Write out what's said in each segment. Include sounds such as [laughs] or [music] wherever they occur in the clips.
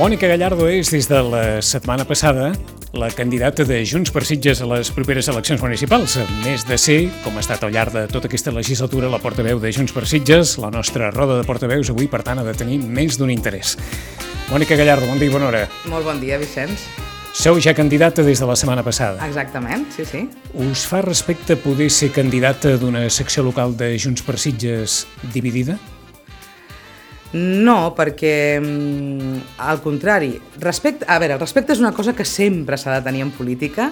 Mònica Gallardo és, des de la setmana passada, la candidata de Junts per Sitges a les properes eleccions municipals. A més de ser, com ha estat al llarg de tota aquesta legislatura, la portaveu de Junts per Sitges, la nostra roda de portaveus avui, per tant, ha de tenir més d'un interès. Mònica Gallardo, bon dia i bona hora. Molt bon dia, Vicenç. Sou ja candidata des de la setmana passada. Exactament, sí, sí. Us fa respecte poder ser candidata d'una secció local de Junts per Sitges dividida? No, perquè mm, al contrari, respecte, a veure, el respecte és una cosa que sempre s'ha de tenir en política,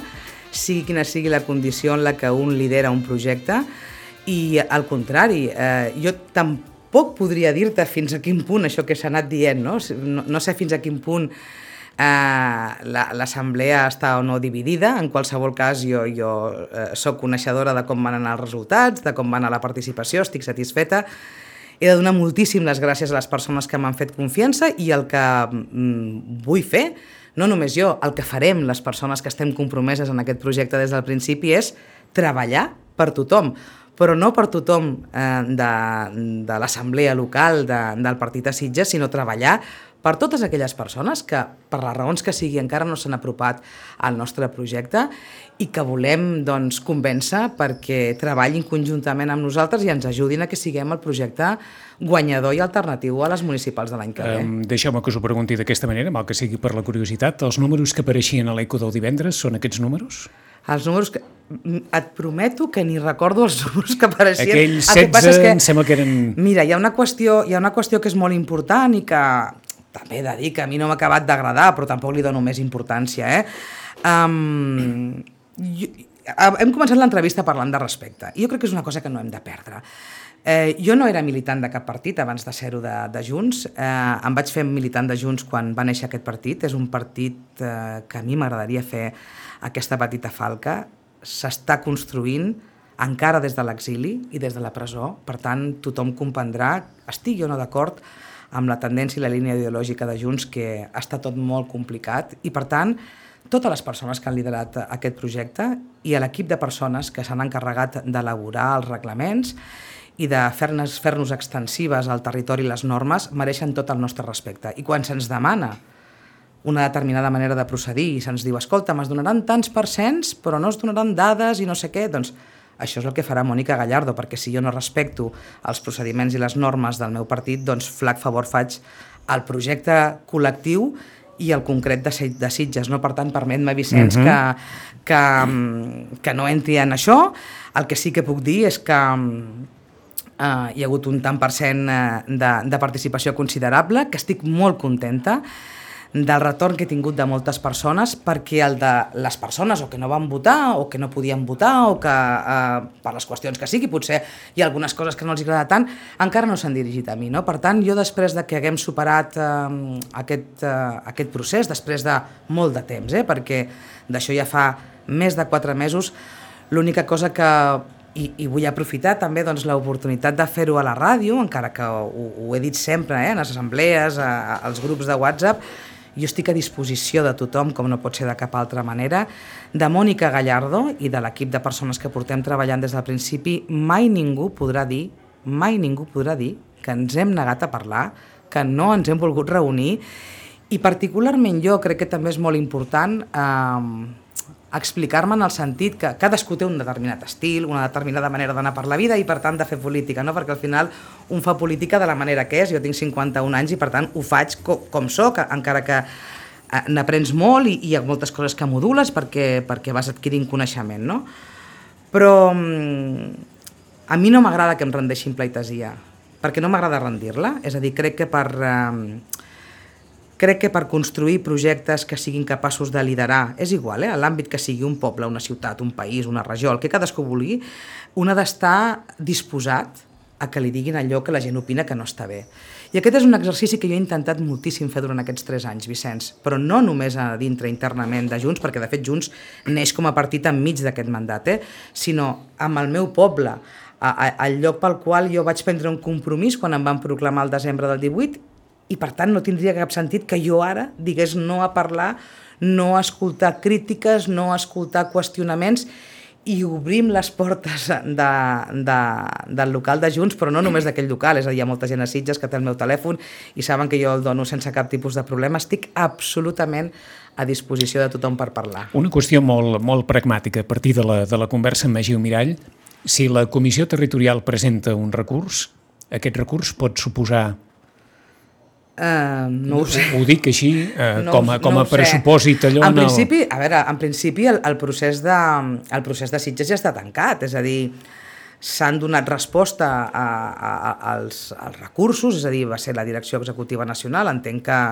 sigui quina sigui la condició en la que un lidera un projecte, i al contrari, eh, jo tampoc podria dir-te fins a quin punt això que s'ha anat dient, no? no? No sé fins a quin punt eh, l'assemblea està o no dividida, en qualsevol cas jo, jo eh, sóc coneixedora de com van anar els resultats, de com va anar la participació, estic satisfeta, he de donar moltíssim les gràcies a les persones que m'han fet confiança i el que mm, vull fer, no només jo, el que farem les persones que estem compromeses en aquest projecte des del principi és treballar per tothom, però no per tothom eh, de, de l'assemblea local de, del partit de Sitges, sinó treballar per totes aquelles persones que, per les raons que sigui, encara no s'han apropat al nostre projecte i que volem doncs, convèncer perquè treballin conjuntament amb nosaltres i ens ajudin a que siguem el projecte guanyador i alternatiu a les municipals de l'any que ve. Um, Deixeu-me que us ho pregunti d'aquesta manera, mal que sigui per la curiositat. Els números que apareixien a l'eco del divendres són aquests números? Els números que... Et prometo que ni recordo els [laughs] números que apareixien. Aquells 16 que que, em sembla que eren... Mira, hi ha, una qüestió, hi ha una qüestió que és molt important i que també he de dir que a mi no m'ha acabat d'agradar, però tampoc li dono més importància. Eh? Um, jo, hem començat l'entrevista parlant de respecte i jo crec que és una cosa que no hem de perdre. Eh, jo no era militant de cap partit abans de ser-ho de, de Junts. Eh, em vaig fer militant de Junts quan va néixer aquest partit. És un partit eh, que a mi m'agradaria fer aquesta petita falca. S'està construint encara des de l'exili i des de la presó. Per tant, tothom comprendrà, estigui o no d'acord, amb la tendència i la línia ideològica de Junts, que està tot molt complicat. I, per tant, totes les persones que han liderat aquest projecte i a l'equip de persones que s'han encarregat d'elaborar els reglaments i de fer-nos fer, extensives al territori les normes mereixen tot el nostre respecte. I quan se'ns demana una determinada manera de procedir i se'ns diu, escolta, es donaran tants percents però no es donaran dades i no sé què, doncs això és el que farà Mònica Gallardo, perquè si jo no respecto els procediments i les normes del meu partit, doncs flac favor faig al projecte col·lectiu i el concret de, de Sitges. No? Per tant, permet-me, Vicenç, uh -huh. que, que, que no entri en això. El que sí que puc dir és que uh, hi ha hagut un tant per cent eh, de, de participació considerable, que estic molt contenta, del retorn que he tingut de moltes persones perquè el de les persones o que no van votar o que no podien votar o que eh, per les qüestions que sigui, potser hi ha algunes coses que no els agrada tant, encara no s'han dirigit a mi. No? Per tant, jo després de que haguem superat eh, aquest, eh, aquest procés, després de molt de temps, eh, perquè d'això ja fa més de quatre mesos, l'única cosa que i, i vull aprofitar també doncs, l'oportunitat de fer-ho a la ràdio, encara que ho, ho he dit sempre eh, en les assemblees, a, a, als grups de WhatsApp, jo estic a disposició de tothom, com no pot ser de cap altra manera, de Mònica Gallardo i de l'equip de persones que portem treballant des del principi, mai ningú podrà dir, mai ningú podrà dir que ens hem negat a parlar, que no ens hem volgut reunir. I particularment jo crec que també és molt important eh, explicar-me en el sentit que cadascú té un determinat estil, una determinada manera d'anar per la vida i per tant de fer política, no? perquè al final un fa política de la manera que és, jo tinc 51 anys i per tant ho faig com, com sóc, encara que eh, n'aprens molt i, i hi ha moltes coses que modules perquè, perquè vas adquirint coneixement, no? Però mm, a mi no m'agrada que em rendeixin pleitesia, perquè no m'agrada rendir-la, és a dir, crec que per... Eh, Crec que per construir projectes que siguin capaços de liderar, és igual, eh? l'àmbit que sigui un poble, una ciutat, un país, una regió, el que cadascú vulgui, un ha d'estar disposat a que li diguin allò que la gent opina que no està bé. I aquest és un exercici que jo he intentat moltíssim fer durant aquests tres anys, Vicenç, però no només a dintre internament de Junts, perquè de fet Junts neix com a partit enmig d'aquest mandat, eh? sinó amb el meu poble, a, a, al lloc pel qual jo vaig prendre un compromís quan em van proclamar el desembre del 18 i per tant no tindria cap sentit que jo ara digués no a parlar, no a escoltar crítiques, no a escoltar qüestionaments i obrim les portes de, de, del local de Junts, però no només d'aquell local, és a dir, hi ha molta gent a Sitges que té el meu telèfon i saben que jo el dono sense cap tipus de problema. Estic absolutament a disposició de tothom per parlar. Una qüestió molt, molt pragmàtica, a partir de la, de la conversa amb Magiu Mirall, si la Comissió Territorial presenta un recurs, aquest recurs pot suposar Uh, no ho sé. Ho, dic així, uh, No com a, com no a pressupòsit allò... En no- principi, a veure, en principi el, el, procés de, el procés de Sitges ja està tancat, és a dir, s'han donat resposta a, a, a, als, als recursos, és a dir, va ser la Direcció Executiva Nacional, entenc que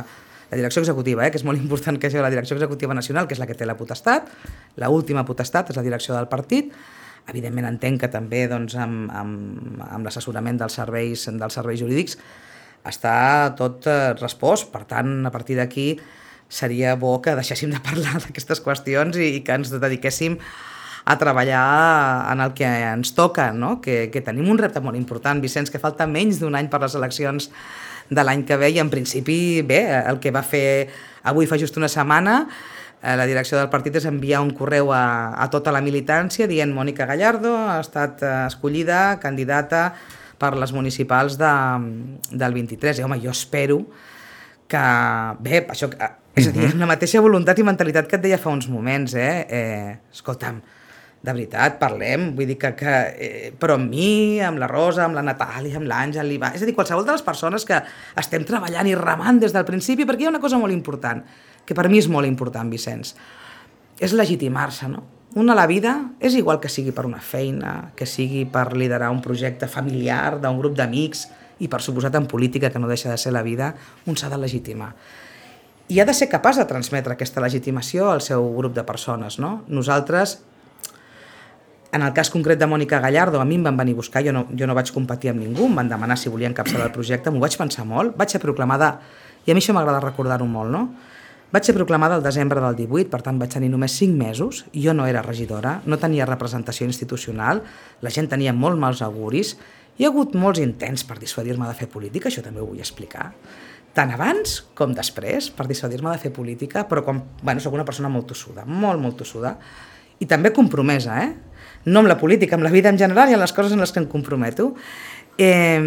la direcció executiva, eh, que és molt important que sigui la direcció executiva nacional, que és la que té la potestat, la última potestat és la direcció del partit, evidentment entenc que també doncs, amb, amb, amb l'assessorament dels serveis, dels serveis jurídics està tot eh, respost, per tant, a partir d'aquí seria bo que deixéssim de [laughs] parlar d'aquestes qüestions i, i que ens dediquéssim a treballar en el que ens toca, no? que, que tenim un repte molt important, Vicenç, que falta menys d'un any per les eleccions de l'any que ve i en principi, bé, el que va fer avui fa just una setmana, eh, la direcció del partit és enviar un correu a, a tota la militància dient Mònica Gallardo ha estat eh, escollida candidata per les municipals de, del 23. I home, jo espero que, bé, això, eh, és a dir, amb la mateixa voluntat i mentalitat que et deia fa uns moments, eh? eh escolta'm, de veritat, parlem, vull dir que, que eh, però amb mi, amb la Rosa, amb la Natàlia, amb l'Àngel, l'Ivan, és a dir, qualsevol de les persones que estem treballant i remant des del principi, perquè hi ha una cosa molt important, que per mi és molt important, Vicenç, és legitimar-se, no? Un a la vida és igual que sigui per una feina, que sigui per liderar un projecte familiar, d'un grup d'amics, i per suposat en política, que no deixa de ser la vida, un s'ha de legitimar. I ha de ser capaç de transmetre aquesta legitimació al seu grup de persones, no? Nosaltres, en el cas concret de Mònica Gallardo, a mi em van venir a buscar, jo no, jo no vaig competir amb ningú, em van demanar si volia encapçalar el projecte, m'ho vaig pensar molt, vaig ser proclamada, i a mi això m'agrada recordar-ho molt, no? Vaig ser proclamada el desembre del 18, per tant vaig tenir només 5 mesos, jo no era regidora, no tenia representació institucional, la gent tenia molt mals auguris, hi ha hagut molts intents per dissuadir-me de fer política, això també ho vull explicar, tant abans com després, per dissuadir-me de fer política, però quan, bueno, soc una persona molt tossuda, molt, molt tossuda, i també compromesa, eh? No amb la política, amb la vida en general i amb les coses en les que em comprometo. Eh,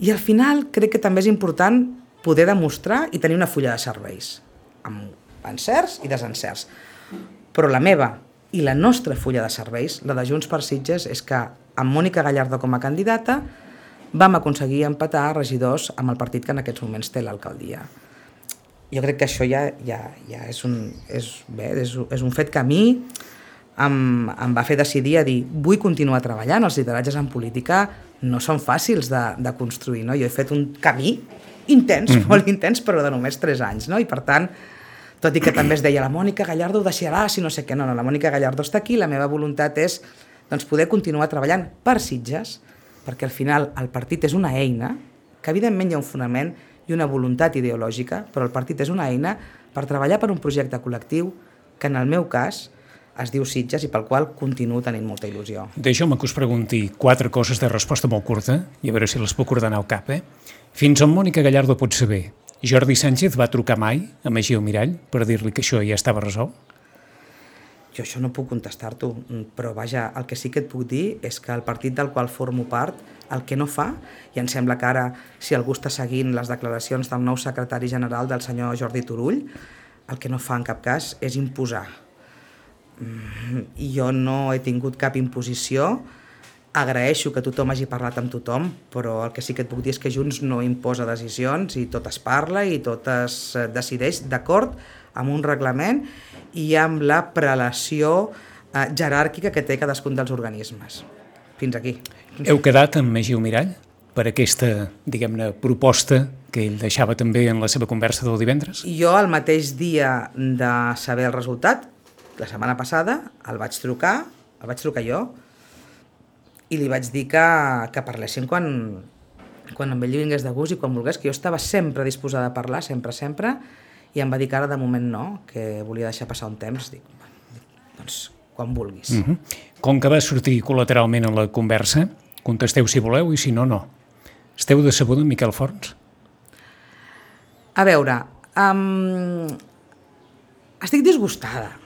I al final crec que també és important poder demostrar i tenir una fulla de serveis, amb encerts i desencerts. Però la meva i la nostra fulla de serveis, la de Junts per Sitges, és que amb Mònica Gallardo com a candidata vam aconseguir empatar regidors amb el partit que en aquests moments té l'alcaldia. Jo crec que això ja, ja, ja és, un, és, bé, és, és un fet que a mi em, em va fer decidir a dir vull continuar treballant, els lideratges en política no són fàcils de, de construir, no? jo he fet un camí intens, mm -hmm. molt intens, però de només 3 anys, no? i per tant, tot i que també es deia la Mònica Gallardo deixarà, si no sé què, no, no, la Mònica Gallardo està aquí, la meva voluntat és doncs, poder continuar treballant per Sitges, perquè al final el partit és una eina, que evidentment hi ha un fonament i una voluntat ideològica, però el partit és una eina per treballar per un projecte col·lectiu que en el meu cas es diu Sitges i pel qual continuo tenint molta il·lusió. Deixeu-me que us pregunti quatre coses de resposta molt curta i a veure si les puc ordenar al cap, eh? Fins on Mònica Gallardo pot saber? Jordi Sánchez va trucar mai a Magí Mirall per dir-li que això ja estava resolt? Jo això no puc contestar-t'ho, però vaja, el que sí que et puc dir és que el partit del qual formo part el que no fa, i em sembla que ara, si algú està seguint les declaracions del nou secretari general del senyor Jordi Turull, el que no fa en cap cas és imposar. Mm, I jo no he tingut cap imposició, agraeixo que tothom hagi parlat amb tothom, però el que sí que et puc dir és que Junts no imposa decisions i tot es parla i tot es eh, decideix d'acord amb un reglament i amb la prelació eh, jeràrquica que té cadascun dels organismes. Fins aquí. Heu quedat amb Magí Mirall per aquesta, diguem-ne, proposta que ell deixava també en la seva conversa del divendres? Jo el mateix dia de saber el resultat, la setmana passada, el vaig trucar, el vaig trucar jo, i li vaig dir que, que parléssim quan, quan amb ell vingués de gust i quan volgués, que jo estava sempre disposada a parlar, sempre, sempre, i em va dir que ara de moment no, que volia deixar passar un temps. Dic, doncs quan vulguis. Mm -hmm. Com que va sortir col·lateralment en la conversa, contesteu si voleu i si no, no. Esteu decebuda, Miquel Forns? A veure, um, estic disgustada.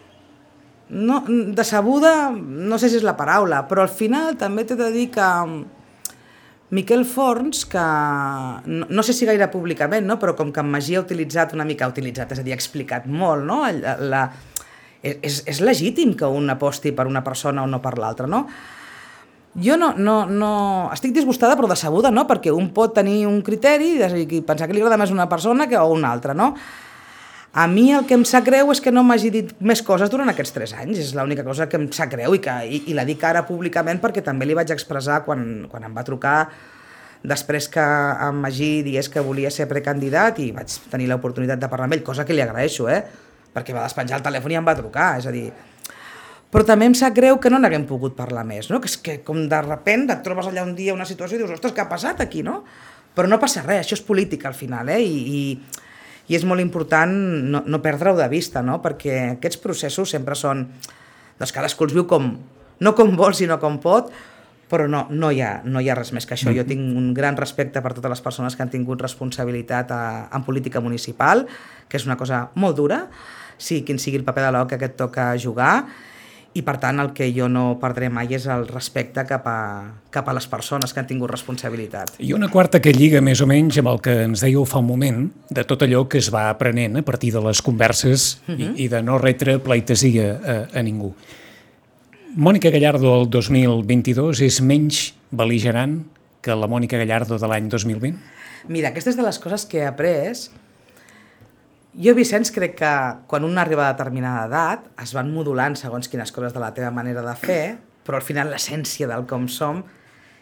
No, decebuda, no sé si és la paraula, però al final també t'he de dir que Miquel Forns, que no, no sé si gaire públicament, no? però com que en Magí ha utilitzat una mica, ha utilitzat, és a dir, ha explicat molt, no? La, la, és, és legítim que un aposti per una persona o no per l'altra, no? Jo no, no, no... Estic disgustada però decebuda, no? Perquè un pot tenir un criteri i pensar que li agrada més una persona que o una altra, no? A mi el que em sap greu és que no m'hagi dit més coses durant aquests tres anys, és l'única cosa que em sap greu i, que, i, i la dic ara públicament perquè també li vaig expressar quan, quan em va trucar després que en Magí digués que volia ser precandidat i vaig tenir l'oportunitat de parlar amb ell, cosa que li agraeixo, eh? perquè va despenjar el telèfon i em va trucar, és a dir... Però també em sap greu que no n'haguem pogut parlar més, no? que és que com de repent et trobes allà un dia una situació i dius, ostres, què ha passat aquí, no? Però no passa res, això és política al final, eh? I, i, i és molt important no, no perdre-ho de vista, no? perquè aquests processos sempre són... Doncs cadascú els viu com, no com vol, sinó com pot, però no, no, hi ha, no hi ha res més que això. Jo tinc un gran respecte per totes les persones que han tingut responsabilitat a, en política municipal, que és una cosa molt dura, sí, quin sigui el paper de l'OCA que et toca jugar, i per tant el que jo no perdré mai és el respecte cap a, cap a les persones que han tingut responsabilitat. I una quarta que lliga més o menys amb el que ens dèieu fa un moment, de tot allò que es va aprenent a partir de les converses uh -huh. i, mhm. i de no retre pleitesia a, a ningú. Mònica Gallardo el 2022 és menys beligerant que la Mònica Gallardo de l'any 2020? Mira, aquesta és de les coses que he après jo, Vicenç, crec que quan un arriba a determinada edat es van modulant segons quines coses de la teva manera de fer, però al final l'essència del com som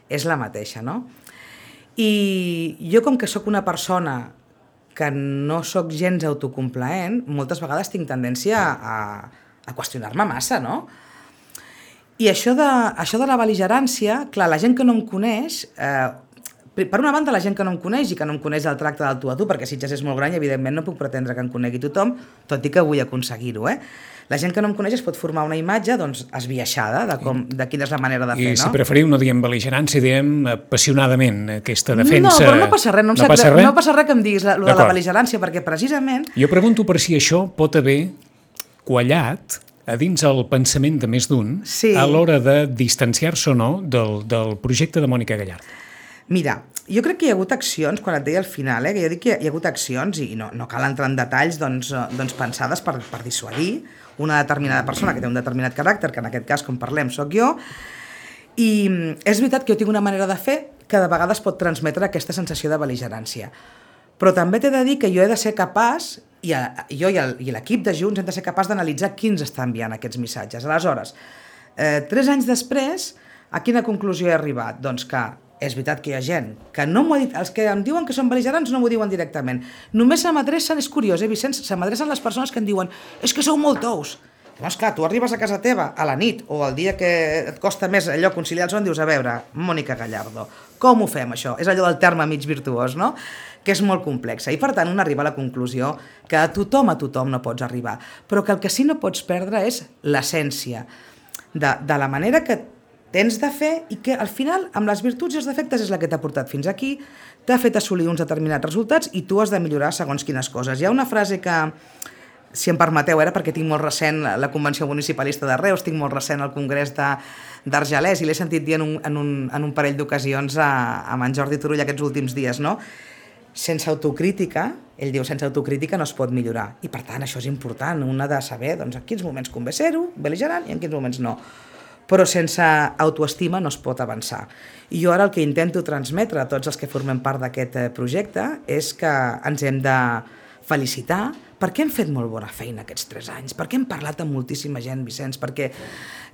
és la mateixa, no? I jo, com que sóc una persona que no sóc gens autocomplaent, moltes vegades tinc tendència a, a qüestionar-me massa, no? I això de, això de la beligerància, clar, la gent que no em coneix, eh, per una banda, la gent que no em coneix i que no em coneix el tracte del tu a tu, perquè Sitges és molt gran i evidentment no puc pretendre que em conegui tothom, tot i que vull aconseguir-ho, eh? La gent que no em coneix es pot formar una imatge doncs, esbiaixada de, com, de quina és la manera de fer, I si preferiu no diem beligerància, diem apassionadament aquesta defensa... No, però no passa res, no, no, passa, res? no passa res que em diguis la, de la beligerància, perquè precisament... Jo pregunto per si això pot haver quallat a dins el pensament de més d'un sí. a l'hora de distanciar-se o no del, del projecte de Mònica Gallard. Mira, jo crec que hi ha hagut accions, quan et deia al final, eh, que jo dic que hi ha hagut accions, i no, no cal entrar en detalls, doncs, eh, doncs pensades per, per dissuadir una determinada persona que té un determinat caràcter, que en aquest cas, com parlem, sóc jo, i mm, és veritat que jo tinc una manera de fer que de vegades pot transmetre aquesta sensació de beligerància. Però també t'he de dir que jo he de ser capaç, i, a, jo i l'equip de Junts hem de ser capaç d'analitzar qui ens està enviant aquests missatges. Aleshores, eh, tres anys després, a quina conclusió he arribat? Doncs que és veritat que hi ha gent que no m'ho ha dit, els que em diuen que són beligerants no m'ho diuen directament. Només se m'adrecen, és curiós, eh, Vicenç, se m'adrecen les persones que em diuen és que sou molt tous. Llavors, clar, tu arribes a casa teva a la nit o el dia que et costa més allò conciliar el son, dius, a veure, Mònica Gallardo, com ho fem això? És allò del terme mig virtuós, no? que és molt complexa i per tant un arriba a la conclusió que a tothom, a tothom no pots arribar, però que el que sí no pots perdre és l'essència de, de la manera que tens de fer i que al final, amb les virtuts i els defectes, és la que t'ha portat fins aquí, t'ha fet assolir uns determinats resultats i tu has de millorar segons quines coses. Hi ha una frase que, si em permeteu, era perquè tinc molt recent la Convenció Municipalista de Reus, tinc molt recent el Congrés d'Argelès i l'he sentit dir en un, en un, en un parell d'ocasions amb en Jordi Turull aquests últims dies, no? Sense autocrítica, ell diu, sense autocrítica no es pot millorar. I per tant, això és important, una de saber doncs, en quins moments convé ser-ho, beligerant, i en quins moments no però sense autoestima no es pot avançar. I jo ara el que intento transmetre a tots els que formem part d'aquest eh, projecte és que ens hem de felicitar perquè hem fet molt bona feina aquests tres anys, perquè hem parlat amb moltíssima gent, Vicenç, perquè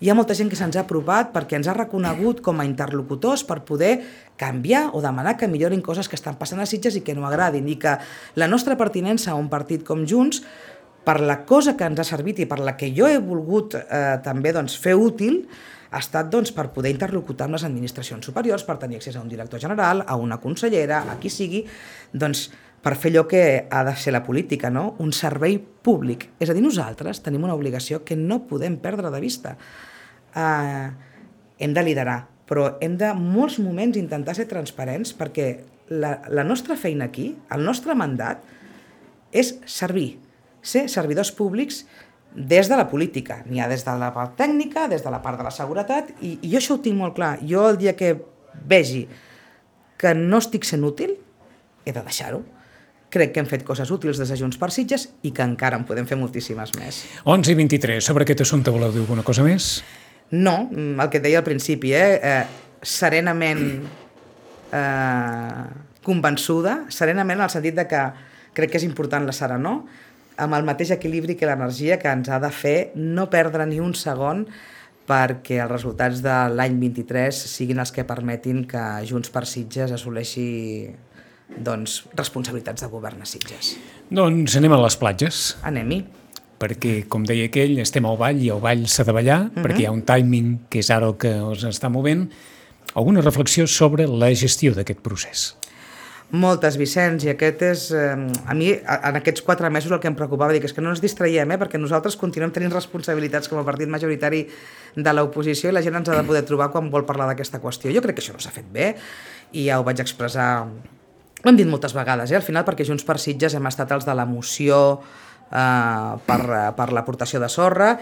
hi ha molta gent que se'ns ha aprovat, perquè ens ha reconegut com a interlocutors per poder canviar o demanar que millorin coses que estan passant a Sitges i que no agradin, i que la nostra pertinença a un partit com Junts per la cosa que ens ha servit i per la que jo he volgut eh, també doncs, fer útil, ha estat doncs, per poder interlocutar amb les administracions superiors, per tenir accés a un director general, a una consellera, a qui sigui, doncs, per fer allò que ha de ser la política, no? un servei públic. És a dir, nosaltres tenim una obligació que no podem perdre de vista. Uh, hem de liderar, però hem de molts moments intentar ser transparents perquè la, la nostra feina aquí, el nostre mandat, és servir, ser servidors públics des de la política. N'hi ha des de la part tècnica, des de la part de la seguretat, i, i jo això ho tinc molt clar. Jo el dia que vegi que no estic sent útil, he de deixar-ho. Crec que hem fet coses útils des de Junts per Sitges i que encara en podem fer moltíssimes més. 11 i 23. Sobre aquest assumpte voleu dir alguna cosa més? No, mm, el que et deia al principi, eh? eh serenament eh, convençuda, serenament en el sentit de que crec que és important la serenor, amb el mateix equilibri que l'energia que ens ha de fer no perdre ni un segon perquè els resultats de l'any 23 siguin els que permetin que Junts per Sitges assoleixi doncs, responsabilitats de govern a Sitges. Doncs anem a les platges. Anem-hi. Perquè, com deia aquell, estem al ball i al ball s'ha de ballar, uh mhm. -huh. perquè hi ha un timing que és ara el que us està movent. Alguna reflexió sobre la gestió d'aquest procés? Moltes, Vicenç, i aquest és... Eh, a mi, en aquests quatre mesos, el que em preocupava, dic, és que no ens distraiem, eh, perquè nosaltres continuem tenint responsabilitats com a partit majoritari de l'oposició i la gent ens ha de poder trobar quan vol parlar d'aquesta qüestió. Jo crec que això no s'ha fet bé i ja ho vaig expressar... Ho hem dit moltes vegades, eh, al final, perquè Junts per Sitges hem estat els de la moció eh, per, per l'aportació de sorra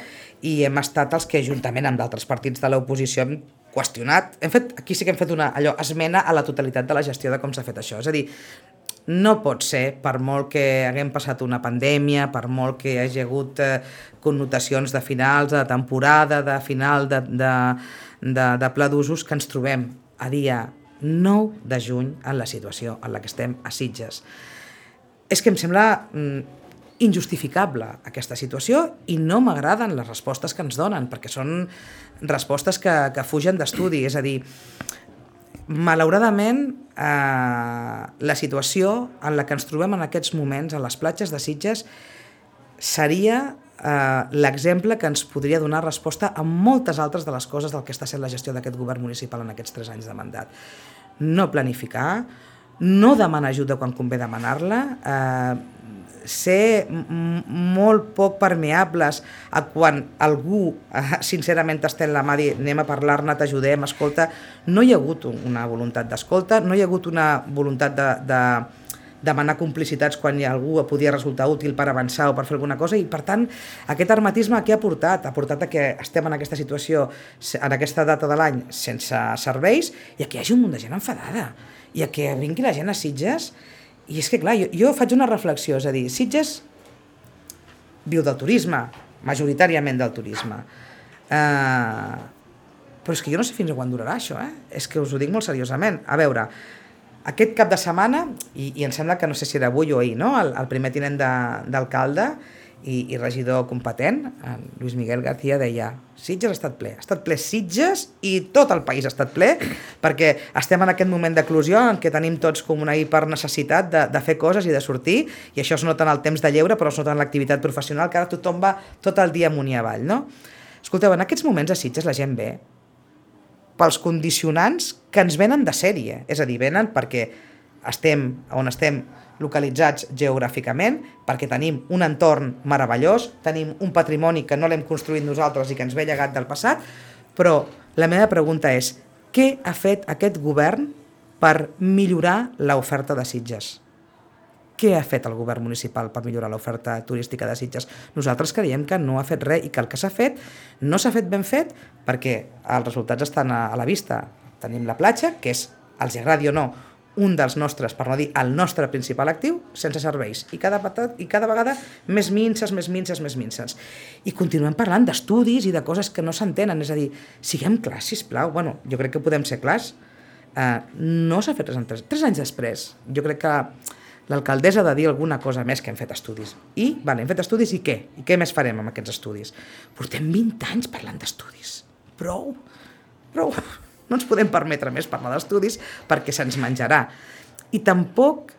i hem estat els que, juntament amb d'altres partits de l'oposició, hem qüestionat, hem fet, aquí sí que hem fet una allò, esmena a la totalitat de la gestió de com s'ha fet això. És a dir, no pot ser, per molt que haguem passat una pandèmia, per molt que hi hagi hagut eh, connotacions de finals de temporada, de final de, de, de, de pla d'usos, que ens trobem a dia 9 de juny en la situació en la que estem a Sitges. És que em sembla mm, injustificable aquesta situació i no m'agraden les respostes que ens donen, perquè són respostes que, que fugen d'estudi. És a dir, malauradament, eh, la situació en la que ens trobem en aquests moments a les platges de Sitges seria eh, l'exemple que ens podria donar resposta a moltes altres de les coses del que està sent la gestió d'aquest govern municipal en aquests tres anys de mandat. No planificar, no demanar ajuda quan convé demanar-la, eh, ser molt poc permeables a quan algú eh, sincerament t'estén la mà i anem a parlar-ne, t'ajudem, escolta, no hi ha hagut una voluntat d'escolta, no hi ha hagut una voluntat de, de demanar complicitats quan hi ha algú podia resultar útil per avançar o per fer alguna cosa i per tant aquest armatisme què ha portat? Ha portat a que estem en aquesta situació en aquesta data de l'any sense serveis i a que hi hagi un munt de gent enfadada i a que vingui la gent a Sitges i és que, clar, jo, jo faig una reflexió, és a dir, Sitges viu del turisme, majoritàriament del turisme. Uh, però és que jo no sé fins a quan durarà això, eh? És que us ho dic molt seriosament. A veure, aquest cap de setmana, i, i em sembla que no sé si era avui o ahir, no? el, el primer tinent d'alcalde i, i regidor competent, en Lluís Miguel García, deia Sitges ha estat ple, ha estat ple Sitges i tot el país ha estat ple perquè estem en aquest moment d'eclusió en què tenim tots com una hipernecessitat de, de fer coses i de sortir i això es nota en el temps de lleure però es nota en l'activitat professional que ara tothom va tot el dia amunt i avall, no? Escolteu, en aquests moments a Sitges la gent ve pels condicionants que ens venen de sèrie, és a dir, venen perquè estem on estem localitzats geogràficament, perquè tenim un entorn meravellós, tenim un patrimoni que no l'hem construït nosaltres i que ens ve llegat del passat, però la meva pregunta és què ha fet aquest govern per millorar l'oferta de Sitges? Què ha fet el govern municipal per millorar l'oferta turística de Sitges? Nosaltres creiem que no ha fet res i que el que s'ha fet no s'ha fet ben fet perquè els resultats estan a, la vista. Tenim la platja, que és, els agradi o no, un dels nostres, per no dir el nostre principal actiu, sense serveis. I cada, i cada vegada més minces, més minces, més minces. I continuem parlant d'estudis i de coses que no s'entenen. És a dir, siguem clars, sisplau. Bueno, jo crec que podem ser clars. Uh, no s'ha fet res en tres, tres anys després. Jo crec que l'alcaldessa ha de dir alguna cosa més que hem fet estudis. I, vale, hem fet estudis i què? I què més farem amb aquests estudis? Portem 20 anys parlant d'estudis. Prou, prou. No ens podem permetre més parlar d'estudis perquè se'ns menjarà. I tampoc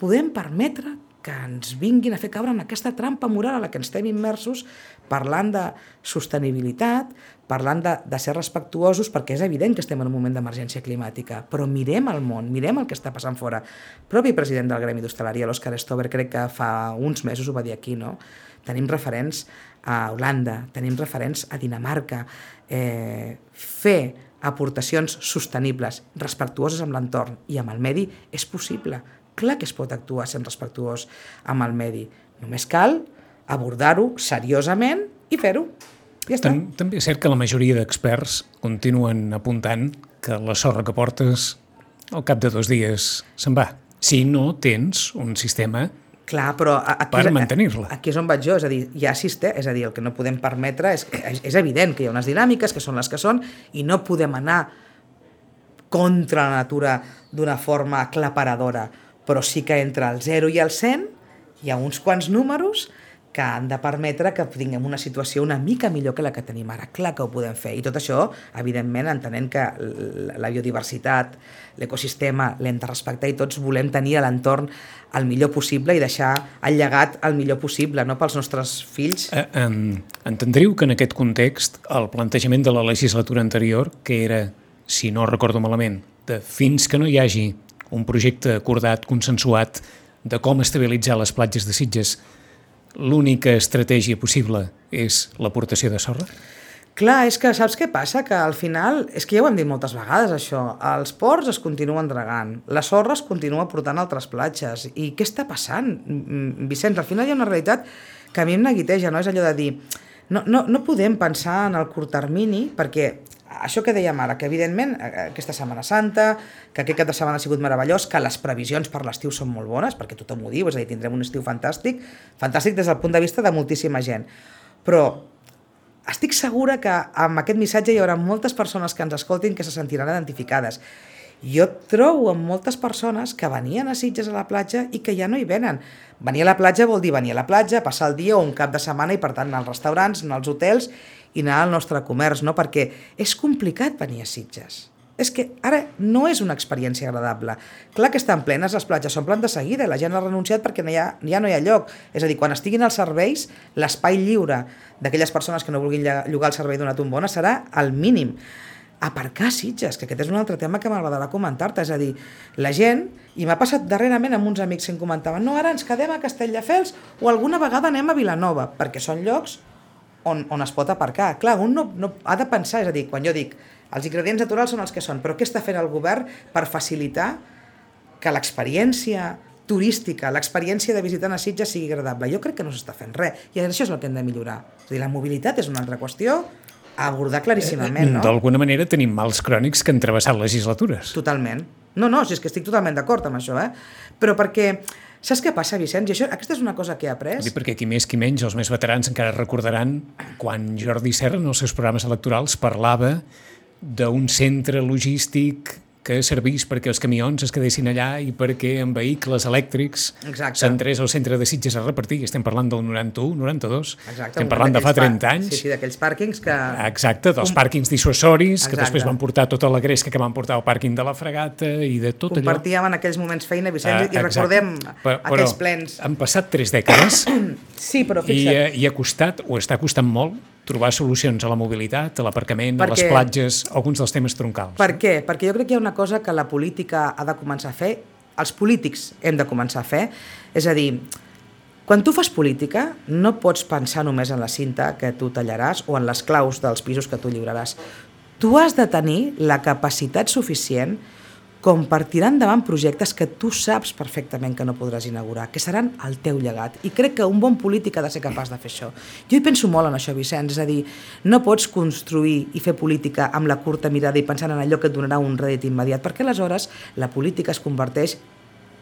podem permetre que ens vinguin a fer caure en aquesta trampa moral a la que ens estem immersos parlant de sostenibilitat, parlant de, de ser respectuosos, perquè és evident que estem en un moment d'emergència climàtica, però mirem el món, mirem el que està passant fora. El propi president del Gremi d'Hostaleria, l'Òscar Stover, crec que fa uns mesos ho va dir aquí, no? Tenim referents a Holanda, tenim referents a Dinamarca. Eh, fer aportacions sostenibles, respectuoses amb l'entorn i amb el medi és possible clar que es pot actuar sent respectuós amb el medi. Només cal abordar-ho seriosament i fer-ho. Ja està. Tam també és cert que la majoria d'experts continuen apuntant que la sorra que portes al cap de dos dies se'n va. Si no tens un sistema Clar, però aquí, per mantenir-la. Aquí és on vaig jo, és a dir, ha sistema, és a dir, el que no podem permetre és, és, és evident que hi ha unes dinàmiques que són les que són i no podem anar contra la natura d'una forma aclaparadora però sí que entre el 0 i el 100 hi ha uns quants números que han de permetre que tinguem una situació una mica millor que la que tenim ara. Clar que ho podem fer. I tot això, evidentment, entenent que la biodiversitat, l'ecosistema, l'hem de respectar i tots volem tenir l'entorn el millor possible i deixar el llegat el millor possible no pels nostres fills. Eh, entendriu que en aquest context el plantejament de la legislatura anterior, que era, si no recordo malament, de fins que no hi hagi un projecte acordat, consensuat, de com estabilitzar les platges de Sitges, l'única estratègia possible és l'aportació de sorra? Clar, és que saps què passa? Que al final, és que ja ho hem dit moltes vegades això, els ports es continuen dregant, la sorra es continua portant a altres platges, i què està passant? Vicenç, al final hi ha una realitat que a mi em neguiteja, no? És allò de dir, no, no, no podem pensar en el curt termini, perquè això que dèiem ara, que evidentment eh, aquesta Setmana Santa, que aquest cap de setmana ha sigut meravellós, que les previsions per l'estiu són molt bones, perquè tothom ho diu, és a dir, tindrem un estiu fantàstic, fantàstic des del punt de vista de moltíssima gent. Però estic segura que amb aquest missatge hi haurà moltes persones que ens escoltin que se sentiran identificades. Jo trobo amb moltes persones que venien a Sitges a la platja i que ja no hi venen. Venir a la platja vol dir venir a la platja, passar el dia o un cap de setmana i per tant anar als restaurants, anar als hotels i anar al nostre comerç, no? perquè és complicat venir a Sitges. És que ara no és una experiència agradable. Clar que estan plenes, les platges s'omplen de seguida, la gent ha renunciat perquè no hi ha, ja no hi ha lloc. És a dir, quan estiguin els serveis, l'espai lliure d'aquelles persones que no vulguin llogar el servei d'una tombona serà el mínim aparcar Sitges, que aquest és un altre tema que m'agradarà comentar-te, és a dir, la gent, i m'ha passat darrerament amb uns amics que em comentaven, no, ara ens quedem a Castelldefels o alguna vegada anem a Vilanova, perquè són llocs on, on es pot aparcar. Clar, un no, no ha de pensar, és a dir, quan jo dic els ingredients naturals són els que són, però què està fent el govern per facilitar que l'experiència turística, l'experiència de visitar a Sitges sigui agradable? Jo crec que no s'està fent res, i això és el que hem de millorar. És a dir, la mobilitat és una altra qüestió a abordar claríssimament, no? D'alguna manera tenim mals crònics que han travessat legislatures. Totalment. No, no, si és que estic totalment d'acord amb això, eh? Però perquè Saps què passa, Vicenç? I això, aquesta és una cosa que he après. Perquè qui més qui menys, els més veterans encara recordaran quan Jordi Serra en els seus programes electorals parlava d'un centre logístic que servís perquè els camions es quedessin allà i perquè en vehicles elèctrics s'entrés al centre de Sitges a repartir. Estem parlant del 91, 92. Exacte, Estem parlant de fa 30 anys. Sí, sí, d'aquells pàrquings que... Exacte, dels Un... pàrquings dissuasoris, que després van portar tota la gresca que van portar al pàrquing de la fregata i de tot allò. Compartíem en aquells moments feina, Vicenç, ah, i recordem però, aquells plens. han passat tres dècades [clears throat] sí, però fixa't. i, eh, i ha costat, o està costant molt, trobar solucions a la mobilitat, a l'aparcament, a les platges, alguns dels temes troncals. Per què? Perquè jo crec que hi ha una cosa que la política ha de començar a fer, els polítics hem de començar a fer, és a dir, quan tu fas política no pots pensar només en la cinta que tu tallaràs o en les claus dels pisos que tu lliuraràs. Tu has de tenir la capacitat suficient com per tirar endavant projectes que tu saps perfectament que no podràs inaugurar, que seran el teu llegat. I crec que un bon polític ha de ser capaç de fer això. Jo hi penso molt en això, Vicenç, és a dir, no pots construir i fer política amb la curta mirada i pensant en allò que et donarà un rèdit immediat, perquè aleshores la política es converteix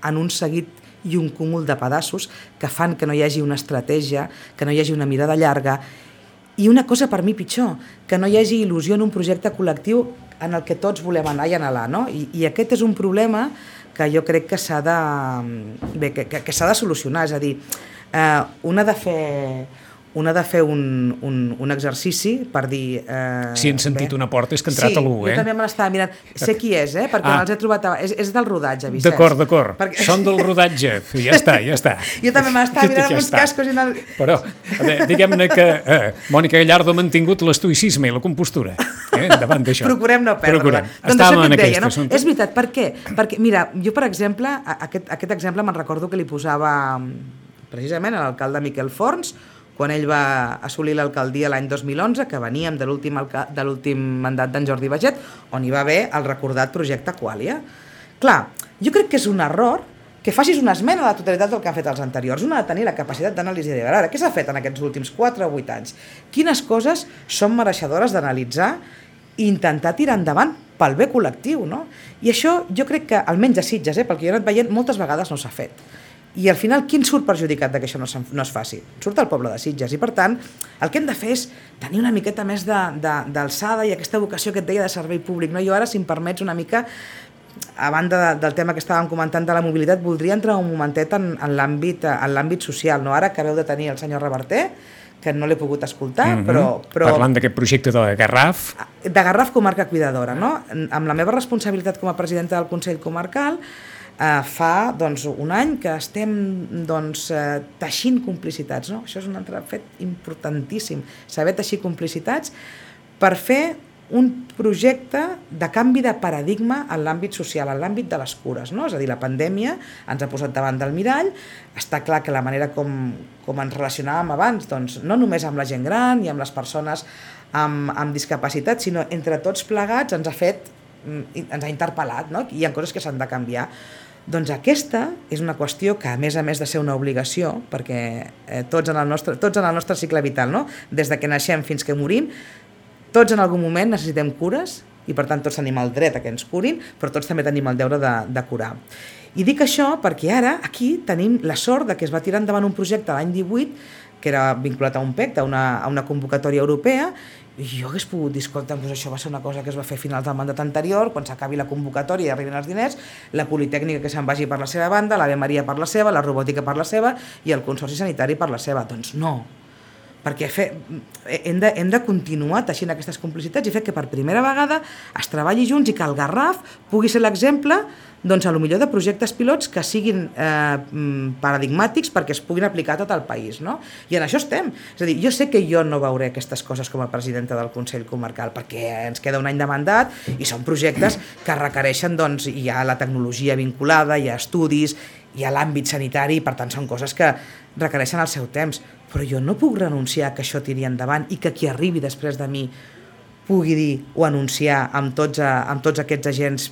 en un seguit i un cúmul de pedaços que fan que no hi hagi una estratègia, que no hi hagi una mirada llarga i una cosa per mi pitjor, que no hi hagi il·lusió en un projecte col·lectiu en el que tots volem anar i anhelar, no? I, i aquest és un problema que jo crec que s'ha de, bé, que, que, que s'ha de solucionar, és a dir, eh, un ha de fer un ha de fer un, un, un exercici per dir... Eh, si han sentit bé. una porta és que ha entrat sí, a l'1, eh? jo també me l'estava mirant. Sé qui és, eh? Perquè Ah. els he trobat... A... És, és del rodatge, Vicenç. D'acord, d'acord. Perquè... Són del rodatge. Ja està, ja està. Jo també me l'estava [laughs] mirant amb uns està. cascos i anant... Però, diguem-ne que eh, Mònica Gallardo ha mantingut l'estoïcisme i la compostura eh, davant d'això. Procurem no perdre-la. Procurem. Doncs Estàvem en deia, no? assumpte. És veritat, per què? Perquè, mira, jo, per exemple, aquest, aquest exemple me'n recordo que li posava mm, precisament a l'alcalde Miquel Forns, quan ell va assolir l'alcaldia l'any 2011, que veníem de l'últim mandat d'en Jordi Baget, on hi va haver el recordat projecte Qualia. Clar, jo crec que és un error que facis una esmena a la totalitat del que han fet els anteriors. Un ha de tenir la capacitat d'anàlisi de ara, què s'ha fet en aquests últims 4 o 8 anys? Quines coses són mereixedores d'analitzar i intentar tirar endavant pel bé col·lectiu, no? I això jo crec que, almenys a Sitges, eh, pel que jo he anat veient, moltes vegades no s'ha fet. I al final, quin surt perjudicat de que això no, no es faci? Surt el poble de Sitges. I per tant, el que hem de fer és tenir una miqueta més de- de- d'alçada i aquesta vocació que et deia de servei públic. No? Jo ara, si em permets una mica, a banda de, del tema que estàvem comentant de la mobilitat, voldria entrar un momentet en, en l'àmbit social. No? Ara acabeu de tenir el senyor Reverter, que no l'he pogut escoltar, Mhm. però, però Parlant d'aquest projecte de Garraf, de Garraf Comarca Cuidadora. No? Amb la meva responsabilitat com a presidenta del Consell Comarcal, eh, fa doncs, un any que estem doncs, eh, teixint complicitats. No? Això és un altre fet importantíssim, saber teixir complicitats per fer un projecte de canvi de paradigma en l'àmbit social, en l'àmbit de les cures. No? És a dir, la pandèmia ens ha posat davant del mirall, està clar que la manera com, com ens relacionàvem abans, doncs, no només amb la gent gran i amb les persones amb, amb discapacitat, sinó entre tots plegats ens ha fet, ens ha interpel·lat, no? hi ha coses que s'han de canviar. Doncs aquesta és una qüestió que, a més a més de ser una obligació, perquè eh, tots, en el nostre, tots en el nostre cicle vital, no? des de que naixem fins que morim, tots en algun moment necessitem cures i per tant tots tenim el dret a que ens curin, però tots també tenim el deure de, de curar. I dic això perquè ara aquí tenim la sort de que es va tirar endavant un projecte l'any 18 que era vinculat a un PEC, a una, a una convocatòria europea, i jo hagués pogut dir, escolta, doncs això va ser una cosa que es va fer a finals del mandat anterior, quan s'acabi la convocatòria i arriben els diners, la Politècnica que se'n vagi per la seva banda, l'Ave Maria per la seva, la robòtica per la seva i el Consorci Sanitari per la seva. Doncs no, perquè fe, hem, de, hem de continuar teixint aquestes complicitats i fer que per primera vegada es treballi junts i que el Garraf pugui ser l'exemple doncs, a lo millor de projectes pilots que siguin eh, mm, paradigmàtics perquè es puguin aplicar a tot el país. No? I en això estem. És a dir, jo sé que jo no veuré aquestes coses com a presidenta del Consell Comarcal perquè ens queda un any de mandat i són projectes que requereixen, doncs, hi ha la tecnologia vinculada, hi ha estudis, hi ha l'àmbit sanitari, per tant són coses que requereixen el seu temps. Però jo no puc renunciar que això tiri endavant i que qui arribi després de mi pugui dir o anunciar amb tots, a, amb tots aquests agents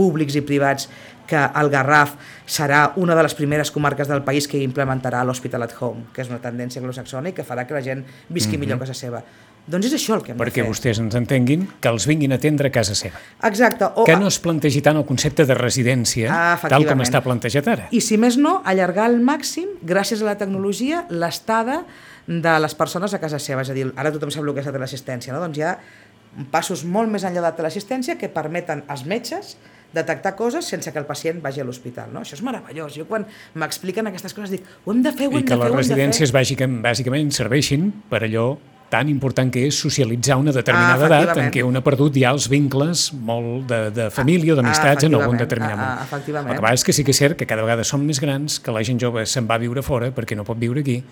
públics i privats que el Garraf serà una de les primeres comarques del país que implementarà l'Hospital at Home, que és una tendència anglosaxona i que farà que la gent visqui mm -hmm. millor a casa seva. Doncs és això el que hem perquè de fer. vostès ens entenguin, que els vinguin a atendre a casa seva. Exacte. O, Que no es plantegi tant el concepte de residència, Ah, tal com està plantejat ara. I si més no, allargar al màxim, gràcies a la tecnologia, l'estada de les persones a casa seva. És a dir, ara tothom sap el que és la teleassistència, no? Doncs hi ha passos molt més enllà de la teleassistència que permeten als metges detectar coses sense que el pacient vagi a l'hospital. No? Això és meravellós. Jo quan m'expliquen aquestes coses dic, ho hem de fer, ho I hem que de fer, les hem de fer. residències bàsicament, bàsicament serveixin per allò tan important que és socialitzar una determinada Ah, edat en què un ha perdut ja els vincles molt de, de família o d'amistats ah, en algun determinat Ah, ah, moment. efectivament. El que passa és que sí que és cert que cada vegada som més grans, que la gent jove se'n va a viure fora perquè no pot viure aquí,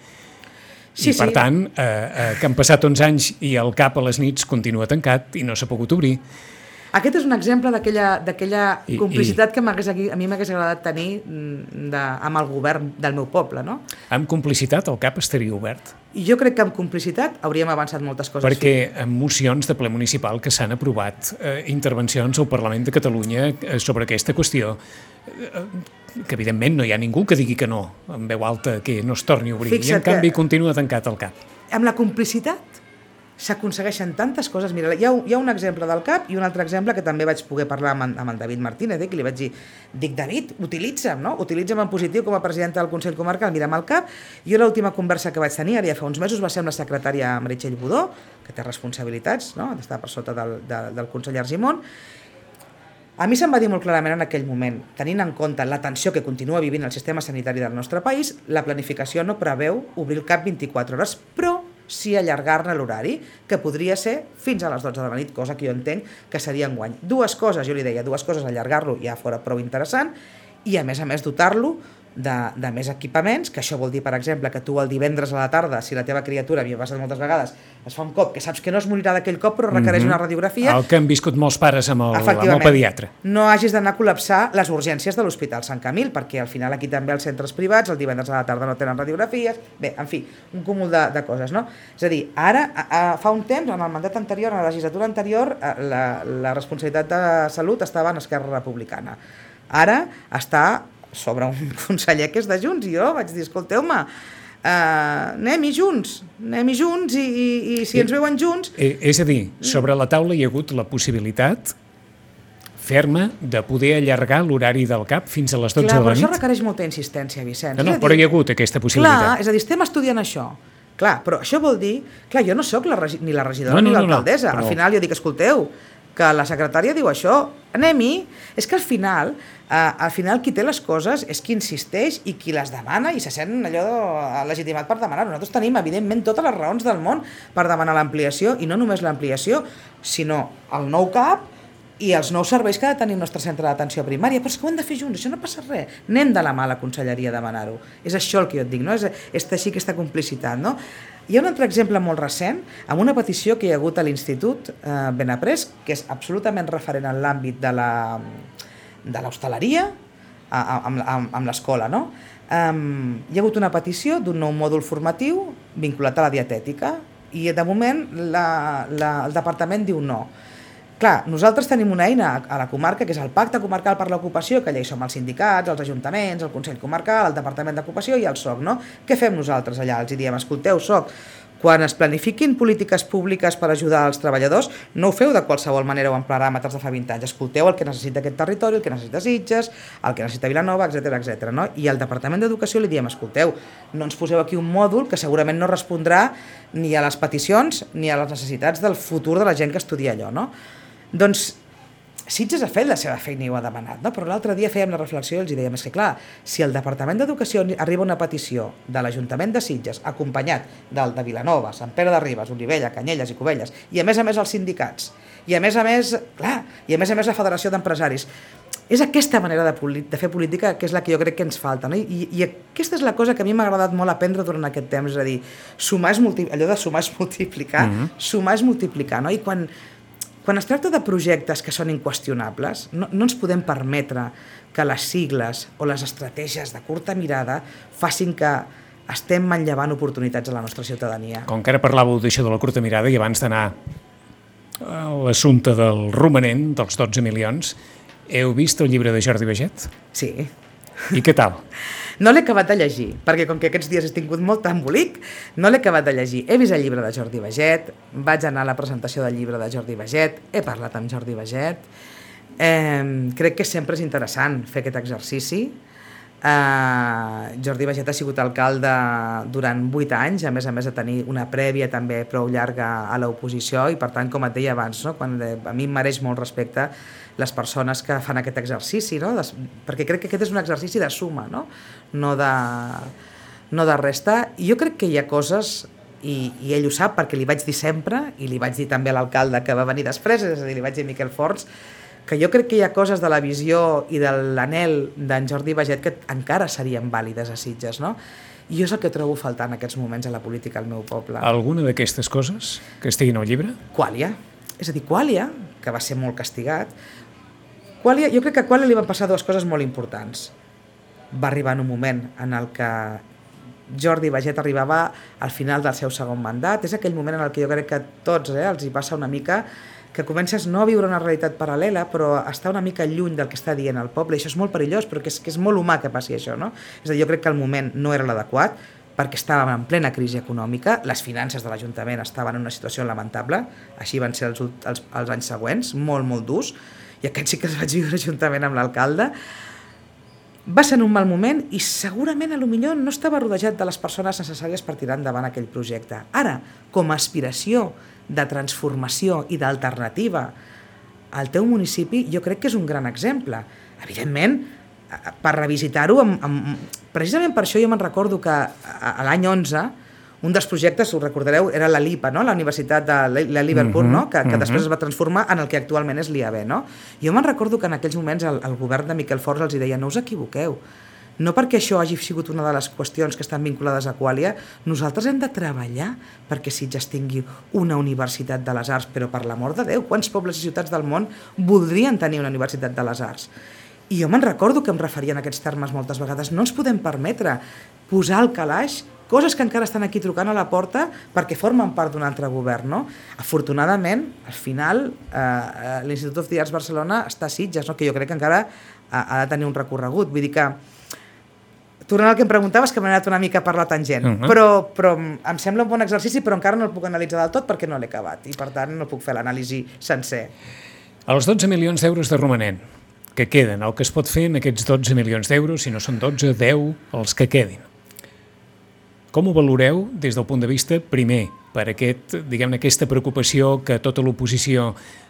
Sí, i per sí. tant, eh, eh, que han passat 11 anys i el CAP a les nits continua tancat i no s'ha pogut obrir. Aquest és un exemple d'aquella d'aquella I- complicitat que m'hagués aquí- a mi m'hagués agradat tenir mm, de, amb el govern del meu poble. No? Amb complicitat el CAP estaria obert. I jo crec que amb complicitat hauríem avançat moltes coses. Perquè en mocions de ple municipal que s'han aprovat eh, intervencions al Parlament de Catalunya eh, sobre aquesta qüestió, eh, que evidentment no hi ha ningú que digui que no, en veu alta, que no es torni a obrir. I en Fixa't que- canvi continua tancat el CAP. amb la complicitat s'aconsegueixen tantes coses. Mira, hi ha, hi ha un exemple del CAP i un altre exemple que també vaig poder parlar amb amb en David Martínez, eh, que li vaig dir, dic, David, utilitza'm, no? Utilitza'm en positiu com a presidenta del Consell Comarcal, mira'm el CAP. Jo l'última conversa que vaig tenir, ara ja fa uns mesos, va ser amb la secretària Meritxell Budó, que té responsabilitats, no? d'estar per sota del, de, del conseller Argimon, A mi se'm va dir molt clarament en aquell moment, tenint en compte la tensió que continua vivint el sistema sanitari del nostre país, la planificació no preveu obrir el CAP 24 hores, però sí allargar-ne l'horari, que podria ser fins a les 12 de la nit, cosa que jo entenc que seria en guany. Dues coses, jo li deia, dues coses, allargar-lo ja fora prou interessant, i a més a més dotar-lo de, de més equipaments, que això vol dir, per exemple, que tu el divendres a la tarda, si la teva criatura, a mi m'ha passat moltes vegades, es fa un cop, que saps que no es morirà d'aquell cop, però requereix mm -hmm. una radiografia... El que han viscut molts pares amb el, amb el pediatre. No hagis d'anar a col·lapsar les urgències de l'Hospital Sant Camil, perquè al final aquí també els centres privats, el divendres a la tarda no tenen radiografies... Bé, en fi, un cúmul de, de coses, no? És a dir, ara, a, a, fa un temps, en el mandat anterior, en la legislatura anterior, la, la responsabilitat de salut estava en Esquerra Republicana. Ara està sobre un [laughs] conseller que és de Junts i jo vaig dir, escolteu-me, uh, anem-hi junts, anem-hi junts i, i, i si I, ens veuen junts... Eh, és a dir, sobre la taula hi ha hagut la possibilitat ferma de poder allargar l'horari del CAP fins a les 12 clar, de la nit? Clar, això requereix molta insistència, Vicenç. No, no, dir, però hi ha hagut aquesta possibilitat. Clar, és a dir, estem estudiant això. Clar, però això vol dir... Clar, jo no sóc la, ni la regidora no, no, ni l'alcaldessa. No, no, però... Al final jo dic, escolteu, que la secretària diu això, anem-hi. És que al final, eh, al final qui té les coses és qui insisteix i qui les demana i se sent allò legitimat per demanar. Nosaltres tenim, evidentment, totes les raons del món per demanar l'ampliació, i no només l'ampliació, sinó el nou CAP, i els nous serveis que ha de tenir el nostre centre d'atenció primària, però és que ho hem de fer junts, això no passa res. Anem de la mà a la conselleria a demanar-ho. És això el que jo et dic, no? és, és teixir aquesta complicitat. No? Hi ha un altre exemple molt recent, amb una petició que hi ha hagut a l'Institut eh, Benaprés, que és absolutament referent en l'àmbit de l'hostaleria amb, amb, amb l'escola. No? Um, hi ha hagut una petició d'un nou mòdul formatiu vinculat a la dietètica i de moment la, la, el departament diu no. Clar, nosaltres tenim una eina a la comarca, que és el Pacte Comarcal per l'Ocupació, que allà hi som els sindicats, els ajuntaments, el Consell Comarcal, el Departament d'Ocupació i el SOC, no? Què fem nosaltres allà? Els diem, escolteu, SOC, quan es planifiquin polítiques públiques per ajudar els treballadors, no ho feu de qualsevol manera o amb paràmetres de fa 20 anys. Escolteu el que necessita aquest territori, el que necessita Sitges, el que necessita Vilanova, etc etc. no? I al Departament d'Educació li diem, escolteu, no ens poseu aquí un mòdul que segurament no respondrà ni a les peticions ni a les necessitats del futur de la gent que estudia allò, no? Doncs Sitges ha fet la seva feina i ho ha demanat, no? però l'altre dia fèiem la reflexió i els dèiem, és que clar, si el Departament d'Educació arriba una petició de l'Ajuntament de Sitges, acompanyat del de Vilanova, Sant Pere de Ribes, Olivella, Canyelles i Cubelles, i a més a més els sindicats, i a més a més, clar, i a més a més la Federació d'Empresaris, és aquesta manera de, de fer política que és la que jo crec que ens falta. No? I, I aquesta és la cosa que a mi m'ha agradat molt aprendre durant aquest temps, és a dir, sumar és allò de sumar és multiplicar, mm -hmm. sumar és multiplicar, no? i quan quan es tracta de projectes que són inqüestionables, no, no ens podem permetre que les sigles o les estratègies de curta mirada facin que estem manllevant oportunitats a la nostra ciutadania. Com que ara parlàveu d'això de la curta mirada i abans d'anar a l'assumpte del romanent, dels 12 milions, heu vist el llibre de Jordi Beget? Sí. I què tal? [laughs] No l'he acabat de llegir, perquè com que aquests dies he tingut molt embolic, no l'he acabat de llegir. He vist el llibre de Jordi Beget, vaig anar a la presentació del llibre de Jordi Beget, he parlat amb Jordi Beget, eh, crec que sempre és interessant fer aquest exercici, Uh, Jordi Beget ha sigut alcalde durant 8 anys, a més a més de tenir una prèvia també prou llarga a l'oposició i per tant, com et deia abans, no? Quan, de, a mi em mereix molt respecte les persones que fan aquest exercici, no? Des, perquè crec que aquest és un exercici de suma, no, no, de, no de resta. I jo crec que hi ha coses i, i ell ho sap perquè li vaig dir sempre i li vaig dir també a l'alcalde que va venir després, és a dir, li vaig dir a Miquel Forts, que jo crec que hi ha coses de la visió i de l'anel d'en Jordi Baget que encara serien vàlides a Sitges, no? I jo és el que trobo faltant en aquests moments a la política al meu poble. Alguna d'aquestes coses que estiguin al llibre? Quàlia. És a dir, Quàlia, que va ser molt castigat, Qualia, jo crec que a Qualia li van passar dues coses molt importants. Va arribar en un moment en el que Jordi Baget arribava al final del seu segon mandat. És aquell moment en el que jo crec que tots eh, els hi passa una mica que comences no a viure una realitat paral·lela, però està una mica lluny del que està dient el poble. I això és molt perillós, però que és, que és molt humà que passi això. No? És a dir, jo crec que el moment no era l'adequat, perquè estàvem en plena crisi econòmica, les finances de l'Ajuntament estaven en una situació lamentable, així van ser els, els, els anys següents, molt, molt durs, i aquest sí que es vaig viure juntament amb l'alcalde, va ser en un mal moment i segurament a lo millor no estava rodejat de les persones necessàries per tirar endavant aquell projecte. Ara, com a aspiració de transformació i d'alternativa el teu municipi jo crec que és un gran exemple. Evidentment, eh, per revisitar-ho, precisament per això jo me'n recordo que l'any 11 un dels projectes, us recordareu, era la LIPA, no? la Universitat de la Liverpool, uh -huh, no? que, que uh -huh. després es va transformar en el que actualment és l'IAB. No? Jo me'n recordo que en aquells moments el, el govern de Miquel Forns els deia no us equivoqueu, no perquè això hagi sigut una de les qüestions que estan vinculades a Qualia, nosaltres hem de treballar perquè Sitges tingui una universitat de les arts, però per l'amor de Déu, quants pobles i ciutats del món voldrien tenir una universitat de les arts? I jo me'n recordo que em referia en aquests termes moltes vegades. No ens podem permetre posar al calaix coses que encara estan aquí trucant a la porta perquè formen part d'un altre govern. No? Afortunadament, al final, eh, eh l'Institut of the Arts Barcelona està a Sitges, no? que jo crec que encara ha, ha de tenir un recorregut. Vull dir que tornant al que em preguntaves, que m'he anat una mica per la tangent, uh -huh. però, però em sembla un bon exercici, però encara no el puc analitzar del tot perquè no l'he acabat, i per tant no puc fer l'anàlisi sencer. Els 12 milions d'euros de romanent que queden, el que es pot fer amb aquests 12 milions d'euros, si no són 12, 10, els que quedin. Com ho valoreu des del punt de vista, primer, per aquest, diguem aquesta preocupació que tota l'oposició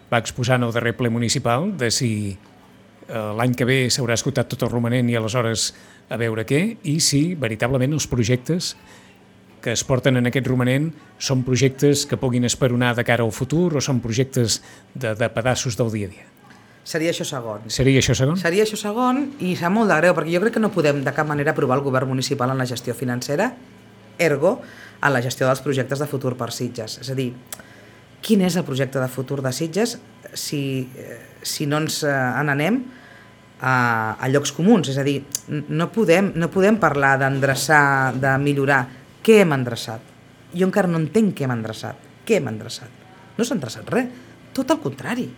va exposar en el darrer ple municipal de si eh, l'any que ve s'haurà escoltat tot el romanent i aleshores a veure què i si veritablement els projectes que es porten en aquest romanent són projectes que puguin esperonar de cara al futur o són projectes de, de pedaços del dia a dia? Seria això segon. Seria això segon? Seria això segon i sap molt de greu perquè jo crec que no podem de cap manera aprovar el govern municipal en la gestió financera, ergo, en la gestió dels projectes de futur per Sitges. És a dir, quin és el projecte de futur de Sitges si, eh, si no ens eh, n'anem a, a llocs comuns, és a dir, no podem, no podem parlar d'endreçar, de millorar. Què hem endreçat? Jo encara no entenc què hem endreçat. Què hem endreçat? No s'ha endreçat res. Tot el contrari.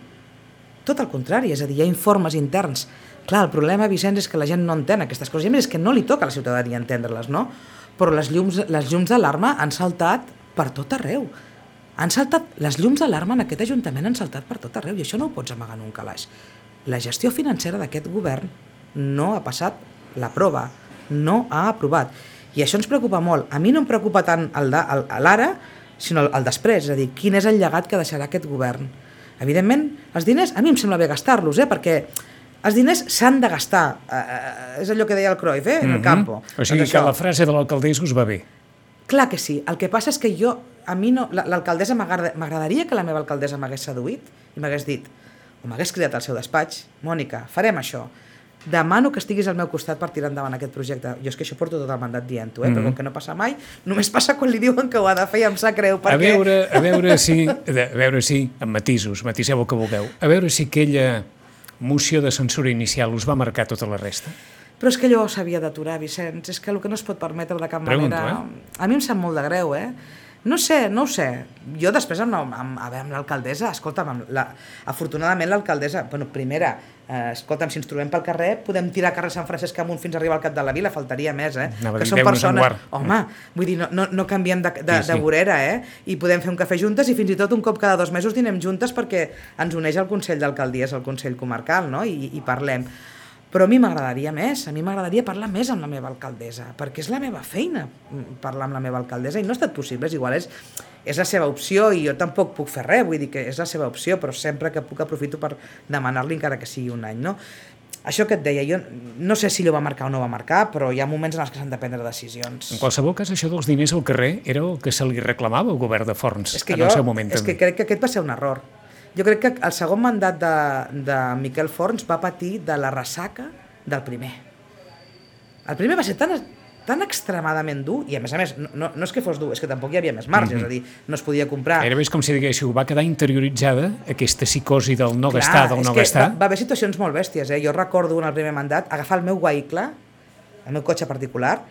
Tot el contrari, és a dir, hi ha informes interns. Clar, el problema, Vicenç, és que la gent no entén aquestes coses. I a més, és que no li toca a la ciutadania entendre-les, no? Però les llums, les llums d'alarma han saltat per tot arreu. Han saltat, les llums d'alarma en aquest Ajuntament han saltat per tot arreu i això no ho pots amagar en un calaix la gestió financera d'aquest govern no ha passat la prova, no ha aprovat. I això ens preocupa molt. A mi no em preocupa tant l'ara, sinó el, el després, és a dir, quin és el llegat que deixarà aquest govern. Evidentment, els diners, a mi em sembla bé gastar-los, eh, perquè els diners s'han de gastar. Eh, eh, és allò que deia el Cruyff, eh, en mm -hmm. el mhm. campo. O sigui doncs que la frase de l'alcaldessa us va bé. Clar que sí. El que passa és que jo, a mi no, l'alcaldessa m'agradaria que la meva alcaldessa m'hagués seduït i m'hagués dit o m'hagués cridat al seu despatx, Mònica, farem això. Demano que estiguis al meu costat per tirar endavant aquest projecte. Jo és que això porto tot el mandat dient-ho, eh? Mm -hmm. però com que no passa mai, només passa quan li diuen que ho ha de fer i em sap greu. Perquè... A veure, a veure si, a veure si, amb matisos, matiseu el que vulgueu, a veure si aquella moció de censura inicial us va marcar tota la resta. Però és que allò s'havia d'aturar, Vicenç. És que el que no es pot permetre de cap Pregunto, manera... Eh? A mi em sap molt de greu, eh? No sé, no ho sé. Jo després amb, amb, amb, amb l'alcaldessa, escolta'm, amb la, afortunadament l'alcaldessa, bueno, primera, eh, escolta'm, si ens trobem pel carrer, podem tirar carrer Sant Francesc amunt fins a arribar al cap de la vila, faltaria més, eh? Anava que són persones... Home, vull dir, no, no, no canviem de, de, sí, sí. de vorera, eh? I podem fer un cafè juntes i fins i tot un cop cada dos mesos dinem juntes perquè ens uneix el Consell d'Alcaldies, el Consell Comarcal, no? I, i parlem però a mi m'agradaria més, a mi m'agradaria parlar més amb la meva alcaldessa, perquè és la meva feina mm, parlar amb la meva alcaldessa i no ha estat possible, és igual, és, és la seva opció i jo tampoc puc fer res, vull dir que és la seva opció, però sempre que puc aprofito per demanar-li encara que sigui un any, no? Això que et deia, jo no sé si allò va marcar o no va marcar, però hi ha moments en els que s'han de prendre decisions. En qualsevol cas, això dels diners al carrer era el que se li reclamava al govern de Forns és que en jo, el seu moment. És també. que crec que aquest va ser un error jo crec que el segon mandat de, de Miquel Forns va patir de la ressaca del primer. El primer va ser tan, tan extremadament dur, i a més a més, no, no és que fos dur, és que tampoc hi havia més marge, mm -hmm. és a dir, no es podia comprar... Era més com si diguéssiu, va quedar interioritzada aquesta psicosi del no Clar, gastar, del no gastar. Va, va haver situacions molt bèsties, eh? Jo recordo en el primer mandat agafar el meu vehicle, el meu cotxe particular,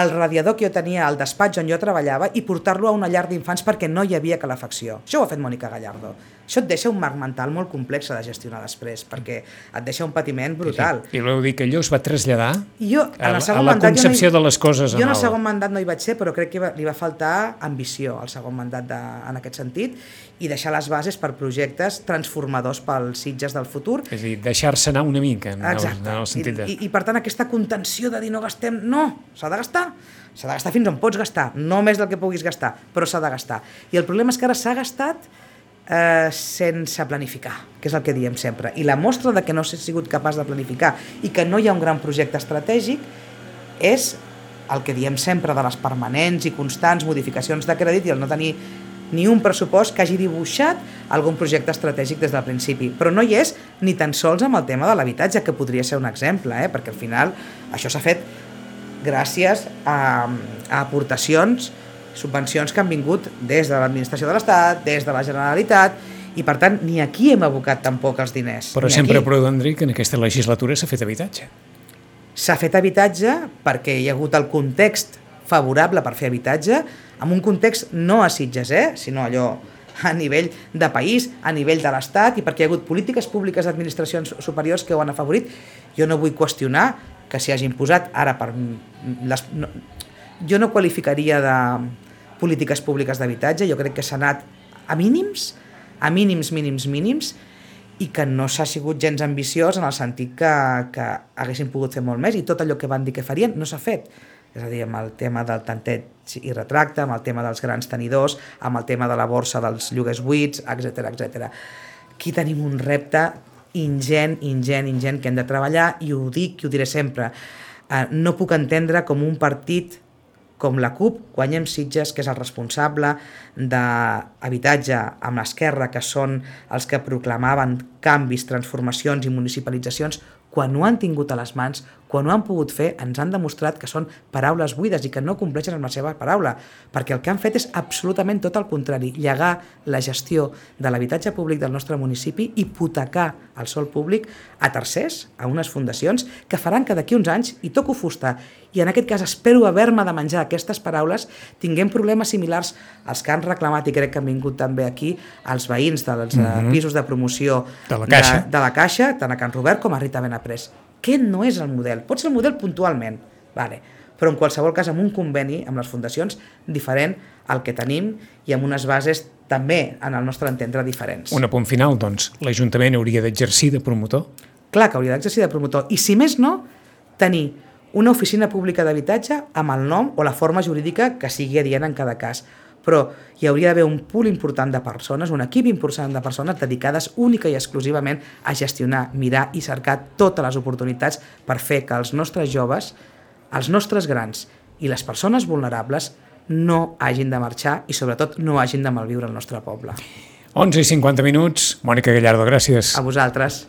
el radiador que jo tenia al despatx on jo treballava i portar-lo a una llar d'infants perquè no hi havia calefacció. Això ho ha fet Mònica Gallardo. Això et deixa un marc mental molt complex de gestionar després, perquè et deixa un patiment brutal. Sí. I voleu dir que allò es va traslladar jo, el segon a, a la mandat, concepció no hi, de les coses. Jo en el segon mandat no hi vaig ser, però crec que li va faltar ambició al segon mandat de, en aquest sentit i deixar les bases per projectes transformadors pels Sitges del futur. És a dir, deixar-se anar una mica en, Exacte. el, en el sentit de... I, i, I per tant aquesta contenció de dir no gastem, no, s'ha de gastar, s'ha de gastar fins on pots gastar, no més del que puguis gastar, però s'ha de gastar. I el problema és que ara s'ha gastat eh, sense planificar, que és el que diem sempre. I la mostra de que no s'ha sigut capaç de planificar i que no hi ha un gran projecte estratègic és el que diem sempre de les permanents i constants modificacions de crèdit i el no tenir ni un pressupost que hagi dibuixat algun projecte estratègic des del principi. Però no hi és ni tan sols amb el tema de l'habitatge, que podria ser un exemple, eh? perquè al final això s'ha fet gràcies a, a aportacions, subvencions que han vingut des de l'administració de l'Estat, des de la Generalitat, i per tant ni aquí hem abocat tampoc els diners. Però ni sempre aquí. prou dir que en aquesta legislatura s'ha fet habitatge. S'ha fet habitatge perquè hi ha hagut el context favorable per fer habitatge, amb un context no a Sitges, eh? sinó allò a nivell de país, a nivell de l'Estat, i perquè hi ha hagut polítiques públiques d'administracions superiors que ho han afavorit. Jo no vull qüestionar que s'hi hagin posat ara per... Les, no, jo no qualificaria de polítiques públiques d'habitatge, jo crec que s'ha anat a mínims, a mínims, mínims, mínims, i que no s'ha sigut gens ambiciós en el sentit que, que haguessin pogut fer molt més i tot allò que van dir que farien no s'ha fet. És a dir, amb el tema del tanteig i retracte, amb el tema dels grans tenidors, amb el tema de la borsa dels lloguers buits, etc etc. Aquí tenim un repte ingent, ingent, ingent que hem de treballar i ho dic i ho diré sempre. Eh, no puc entendre com un partit com la CUP, guanyem Sitges, que és el responsable d'habitatge amb l'esquerra, que són els que proclamaven canvis, transformacions i municipalitzacions, quan ho han tingut a les mans, quan ho han pogut fer, ens han demostrat que són paraules buides i que no compleixen amb la seva paraula, perquè el que han fet és absolutament tot el contrari, llegar la gestió de l'habitatge públic del nostre municipi, hipotecar el sol públic a tercers, a unes fundacions, que faran que d'aquí uns anys, i toco fusta, i en aquest cas espero haver-me de menjar aquestes paraules, tinguem problemes similars als que han reclamat, i crec que han vingut també aquí, els veïns dels mm -hmm. pisos de promoció De la Caixa. de, de la Caixa, tant a Can Robert com a Rita Benaprés. Aquest no és el model. Pot ser el model puntualment, vale. però en qualsevol cas amb un conveni amb les fundacions diferent al que tenim i amb unes bases també, en el nostre entendre, diferents. Un apunt final, doncs, l'Ajuntament hauria d'exercir de promotor? Clar que hauria d'exercir de promotor. I si més no, tenir una oficina pública d'habitatge amb el nom o la forma jurídica que sigui adient en cada cas. Però hi hauria d'haver un pool important de persones, un equip important de persones dedicades única i exclusivament a gestionar, mirar i cercar totes les oportunitats per fer que els nostres joves, els nostres grans i les persones vulnerables no hagin de marxar i sobretot no hagin de malviure el nostre poble. 11 i 50 minuts. Mònica Gallardo, gràcies. A vosaltres.